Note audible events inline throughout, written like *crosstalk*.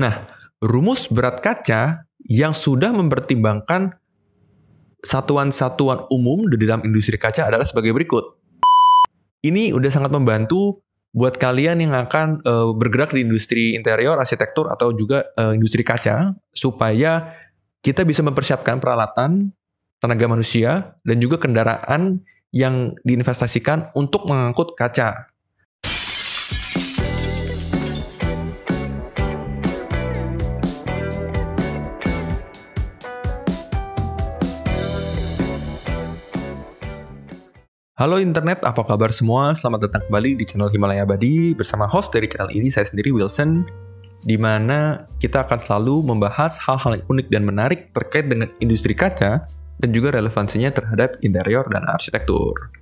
Nah, rumus berat kaca yang sudah mempertimbangkan satuan-satuan umum di dalam industri kaca adalah sebagai berikut. Ini udah sangat membantu buat kalian yang akan uh, bergerak di industri interior, arsitektur atau juga uh, industri kaca supaya kita bisa mempersiapkan peralatan, tenaga manusia dan juga kendaraan yang diinvestasikan untuk mengangkut kaca. Halo internet, apa kabar semua? Selamat datang kembali di channel Himalaya Badi bersama host dari channel ini, saya sendiri Wilson, di mana kita akan selalu membahas hal-hal yang unik dan menarik terkait dengan industri kaca dan juga relevansinya terhadap interior dan arsitektur.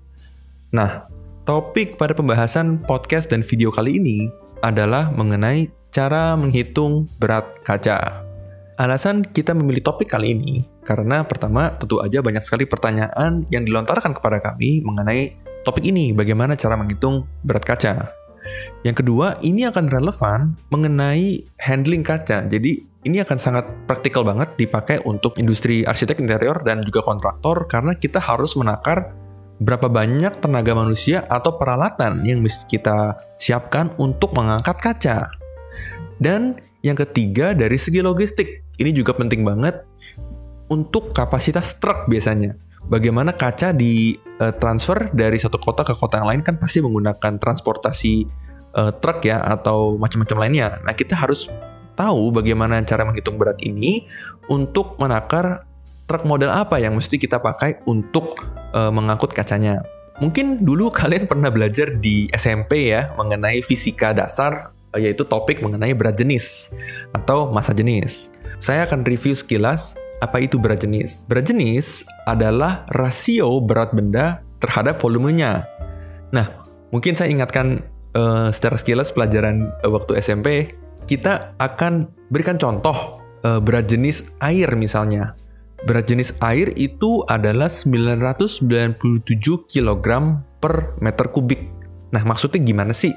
Nah, topik pada pembahasan podcast dan video kali ini adalah mengenai cara menghitung berat kaca. Alasan kita memilih topik kali ini karena pertama tentu aja banyak sekali pertanyaan yang dilontarkan kepada kami mengenai topik ini, bagaimana cara menghitung berat kaca. Yang kedua, ini akan relevan mengenai handling kaca. Jadi ini akan sangat praktikal banget dipakai untuk industri arsitek interior dan juga kontraktor karena kita harus menakar berapa banyak tenaga manusia atau peralatan yang mesti kita siapkan untuk mengangkat kaca. Dan yang ketiga dari segi logistik. Ini juga penting banget untuk kapasitas truk biasanya. Bagaimana kaca di uh, transfer dari satu kota ke kota yang lain kan pasti menggunakan transportasi uh, truk ya atau macam-macam lainnya. Nah, kita harus tahu bagaimana cara menghitung berat ini untuk menakar truk model apa yang mesti kita pakai untuk uh, mengangkut kacanya. Mungkin dulu *laughs* kalian pernah belajar di SMP ya mengenai fisika dasar yaitu topik mengenai berat jenis atau masa jenis. Saya akan review sekilas apa itu berat jenis. Berat jenis adalah rasio berat benda terhadap volumenya. Nah, mungkin saya ingatkan uh, secara sekilas pelajaran uh, waktu SMP, kita akan berikan contoh uh, berat jenis air misalnya. Berat jenis air itu adalah 997 kg per meter kubik. Nah, maksudnya gimana sih?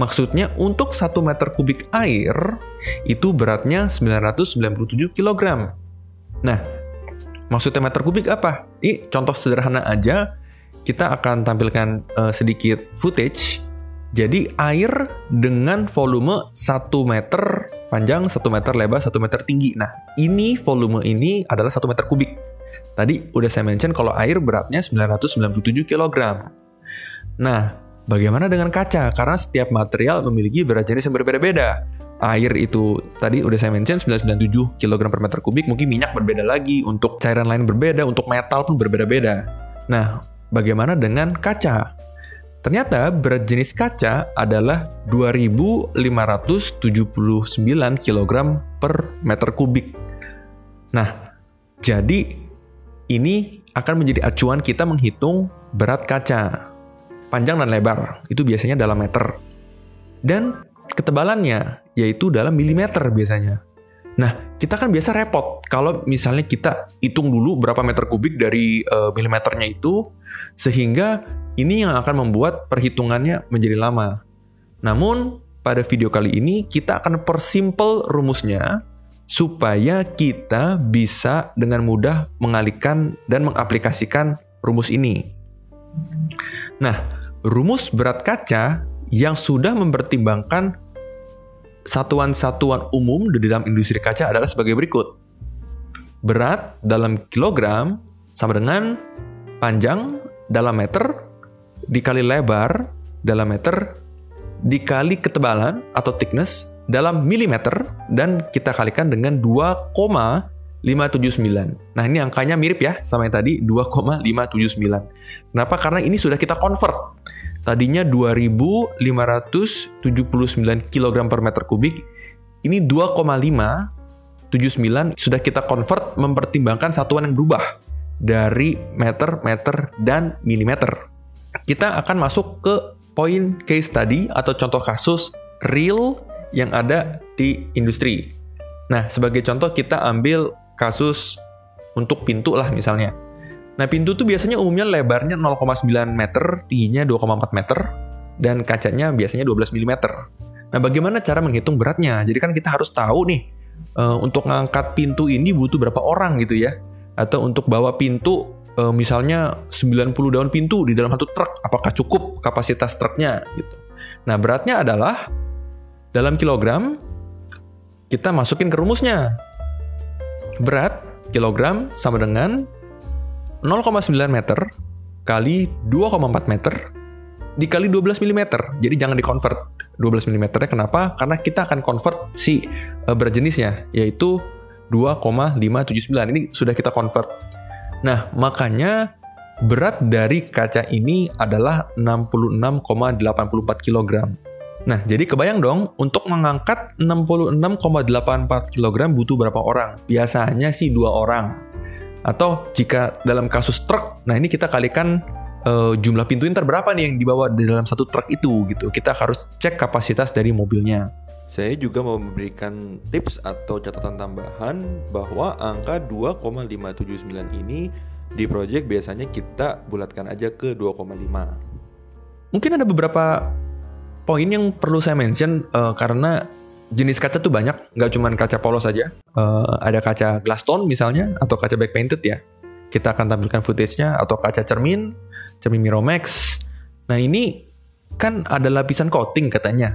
Maksudnya untuk 1 meter kubik air itu beratnya 997 kg. Nah, maksudnya meter kubik apa? Ini contoh sederhana aja. Kita akan tampilkan uh, sedikit footage. Jadi air dengan volume 1 meter panjang, 1 meter lebar, 1 meter tinggi. Nah, ini volume ini adalah 1 meter kubik. Tadi udah saya mention kalau air beratnya 997 kg. Nah, Bagaimana dengan kaca? Karena setiap material memiliki berat jenis yang berbeda-beda. Air itu tadi udah saya mention 997 kg per meter kubik, mungkin minyak berbeda lagi, untuk cairan lain berbeda, untuk metal pun berbeda-beda. Nah, bagaimana dengan kaca? Ternyata berat jenis kaca adalah 2579 kg per meter kubik. Nah, jadi ini akan menjadi acuan kita menghitung berat kaca panjang dan lebar. Itu biasanya dalam meter. Dan ketebalannya yaitu dalam milimeter biasanya. Nah, kita kan biasa repot kalau misalnya kita hitung dulu berapa meter kubik dari uh, milimeternya itu, sehingga ini yang akan membuat perhitungannya menjadi lama. Namun, pada video kali ini kita akan persimple rumusnya supaya kita bisa dengan mudah mengalihkan dan mengaplikasikan rumus ini. Nah, rumus berat kaca yang sudah mempertimbangkan satuan-satuan umum di dalam industri kaca adalah sebagai berikut. Berat dalam kilogram sama dengan panjang dalam meter dikali lebar dalam meter dikali ketebalan atau thickness dalam milimeter dan kita kalikan dengan 2,579. Nah ini angkanya mirip ya sama yang tadi 2,579. Kenapa? Karena ini sudah kita convert Tadinya 2579 kg per meter kubik, ini 2,579 sudah kita convert mempertimbangkan satuan yang berubah dari meter, meter, dan milimeter. Kita akan masuk ke poin case study atau contoh kasus real yang ada di industri. Nah, sebagai contoh kita ambil kasus untuk pintu lah misalnya. Nah pintu tuh biasanya umumnya lebarnya 0,9 meter, tingginya 2,4 meter, dan kacanya biasanya 12 mm. Nah, bagaimana cara menghitung beratnya? Jadi kan kita harus tahu nih, uh, untuk ngangkat pintu ini butuh berapa orang gitu ya. Atau untuk bawa pintu, uh, misalnya 90 daun pintu di dalam satu truk, apakah cukup kapasitas truknya gitu. Nah, beratnya adalah dalam kilogram, kita masukin ke rumusnya. Berat kilogram sama dengan 0,9 meter kali 2,4 meter dikali 12 mm. Jadi jangan di convert 12 mm -nya kenapa? Karena kita akan convert si uh, berat jenisnya yaitu 2,579. Ini sudah kita convert. Nah, makanya berat dari kaca ini adalah 66,84 kg. Nah, jadi kebayang dong, untuk mengangkat 66,84 kg butuh berapa orang? Biasanya sih dua orang. Atau jika dalam kasus truk, nah ini kita kalikan uh, jumlah pintu inter berapa nih yang dibawa di dalam satu truk itu gitu. Kita harus cek kapasitas dari mobilnya. Saya juga mau memberikan tips atau catatan tambahan bahwa angka 2,579 ini di project biasanya kita bulatkan aja ke 2,5. Mungkin ada beberapa poin yang perlu saya mention uh, karena jenis kaca tuh banyak, nggak cuma kaca polos saja. Uh, ada kaca glass tone misalnya atau kaca back painted ya. Kita akan tampilkan footage-nya atau kaca cermin cermin Miromax. Nah ini kan ada lapisan coating katanya.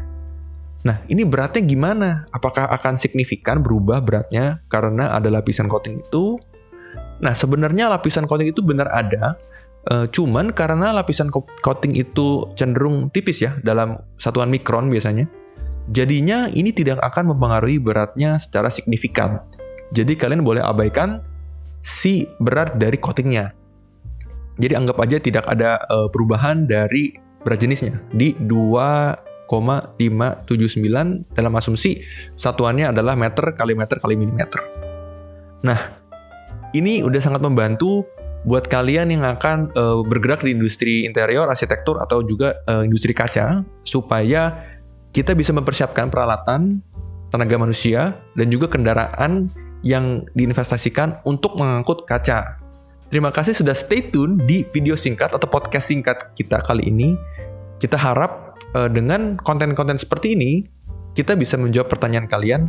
Nah ini beratnya gimana? Apakah akan signifikan berubah beratnya karena ada lapisan coating itu? Nah sebenarnya lapisan coating itu benar ada, uh, cuman karena lapisan coating itu cenderung tipis ya dalam satuan mikron biasanya. Jadinya ini tidak akan mempengaruhi beratnya secara signifikan. Jadi kalian boleh abaikan si berat dari coatingnya. Jadi anggap aja tidak ada uh, perubahan dari berat jenisnya di 2,579 dalam asumsi satuannya adalah meter kali meter kali milimeter. Nah, ini udah sangat membantu buat kalian yang akan uh, bergerak di industri interior, arsitektur atau juga uh, industri kaca supaya kita bisa mempersiapkan peralatan, tenaga manusia dan juga kendaraan yang diinvestasikan untuk mengangkut kaca Terima kasih sudah stay tune di video singkat atau podcast singkat kita kali ini. Kita harap uh, dengan konten-konten seperti ini kita bisa menjawab pertanyaan kalian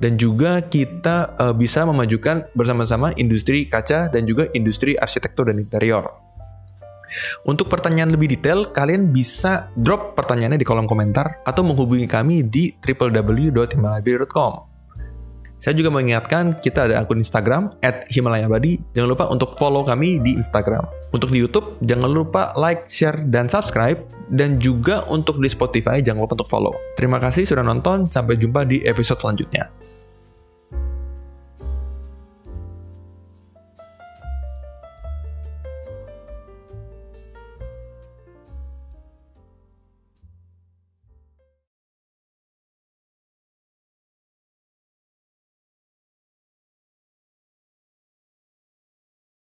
dan juga kita uh, bisa memajukan bersama-sama industri kaca dan juga industri arsitektur dan interior. Untuk pertanyaan lebih detail, kalian bisa drop pertanyaannya di kolom komentar atau menghubungi kami di www.himalaya.com. Saya juga mengingatkan kita ada akun Instagram at Himalaya Badi. Jangan lupa untuk follow kami di Instagram. Untuk di YouTube, jangan lupa like, share, dan subscribe. Dan juga untuk di Spotify, jangan lupa untuk follow. Terima kasih sudah nonton. Sampai jumpa di episode selanjutnya.